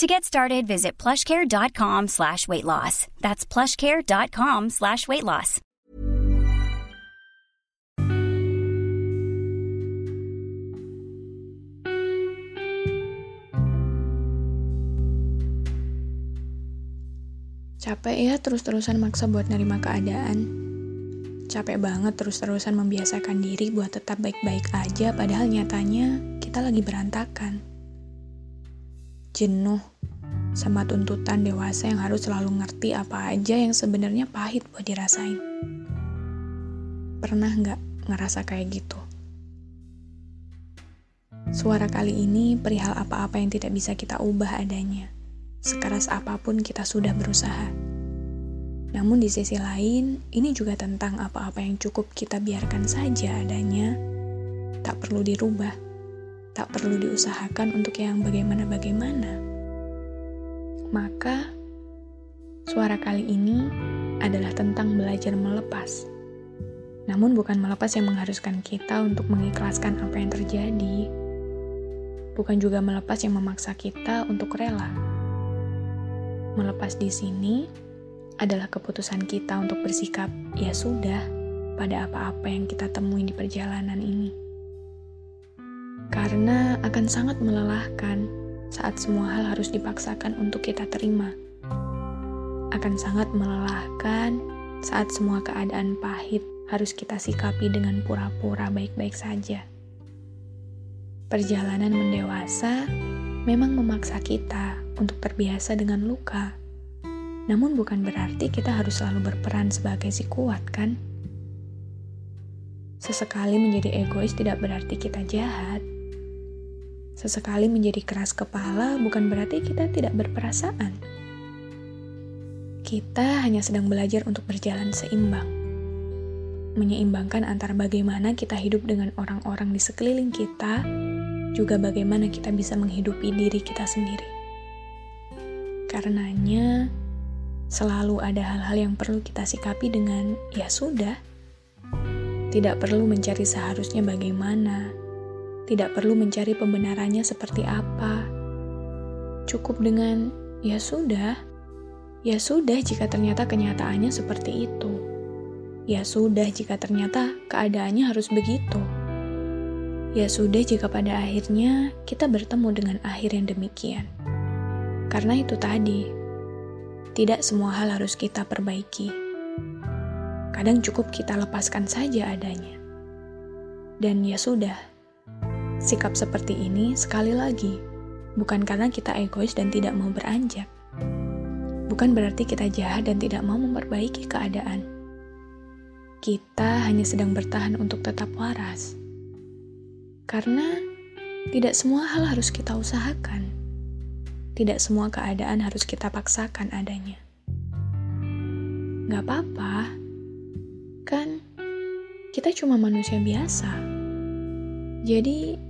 To get started, visit plushcare.com slash weight loss. That's plushcare.com slash weight loss. Capek ya terus-terusan maksa buat nerima keadaan. Capek banget terus-terusan membiasakan diri buat tetap baik-baik aja padahal nyatanya kita lagi berantakan. Jenuh sama tuntutan dewasa yang harus selalu ngerti apa aja yang sebenarnya pahit buat dirasain. Pernah nggak ngerasa kayak gitu? Suara kali ini perihal apa-apa yang tidak bisa kita ubah adanya. Sekeras apa pun kita sudah berusaha. Namun di sisi lain, ini juga tentang apa-apa yang cukup kita biarkan saja adanya. Tak perlu dirubah, tak perlu diusahakan untuk yang bagaimana-bagaimana. Maka, suara kali ini adalah tentang belajar melepas. Namun bukan melepas yang mengharuskan kita untuk mengikhlaskan apa yang terjadi. Bukan juga melepas yang memaksa kita untuk rela. Melepas di sini adalah keputusan kita untuk bersikap ya sudah pada apa-apa yang kita temui di perjalanan ini. Karena akan sangat melelahkan saat semua hal harus dipaksakan untuk kita terima. Akan sangat melelahkan saat semua keadaan pahit harus kita sikapi dengan pura-pura baik-baik saja. Perjalanan mendewasa memang memaksa kita untuk terbiasa dengan luka. Namun bukan berarti kita harus selalu berperan sebagai si kuat, kan? Sesekali menjadi egois tidak berarti kita jahat. Sesekali menjadi keras kepala bukan berarti kita tidak berperasaan. Kita hanya sedang belajar untuk berjalan seimbang. Menyeimbangkan antara bagaimana kita hidup dengan orang-orang di sekeliling kita, juga bagaimana kita bisa menghidupi diri kita sendiri. Karenanya, selalu ada hal-hal yang perlu kita sikapi dengan "ya sudah". Tidak perlu mencari seharusnya bagaimana, tidak perlu mencari pembenarannya seperti apa. Cukup dengan "ya sudah". Ya sudah jika ternyata kenyataannya seperti itu. Ya sudah jika ternyata keadaannya harus begitu. Ya sudah jika pada akhirnya kita bertemu dengan akhir yang demikian. Karena itu tadi, tidak semua hal harus kita perbaiki. Kadang cukup kita lepaskan saja adanya. Dan ya sudah, sikap seperti ini sekali lagi, bukan karena kita egois dan tidak mau beranjak. Bukan berarti kita jahat dan tidak mau memperbaiki keadaan. Kita hanya sedang bertahan untuk tetap waras. Karena tidak semua hal harus kita usahakan. Tidak semua keadaan harus kita paksakan adanya. Gak apa-apa, kan kita cuma manusia biasa. Jadi,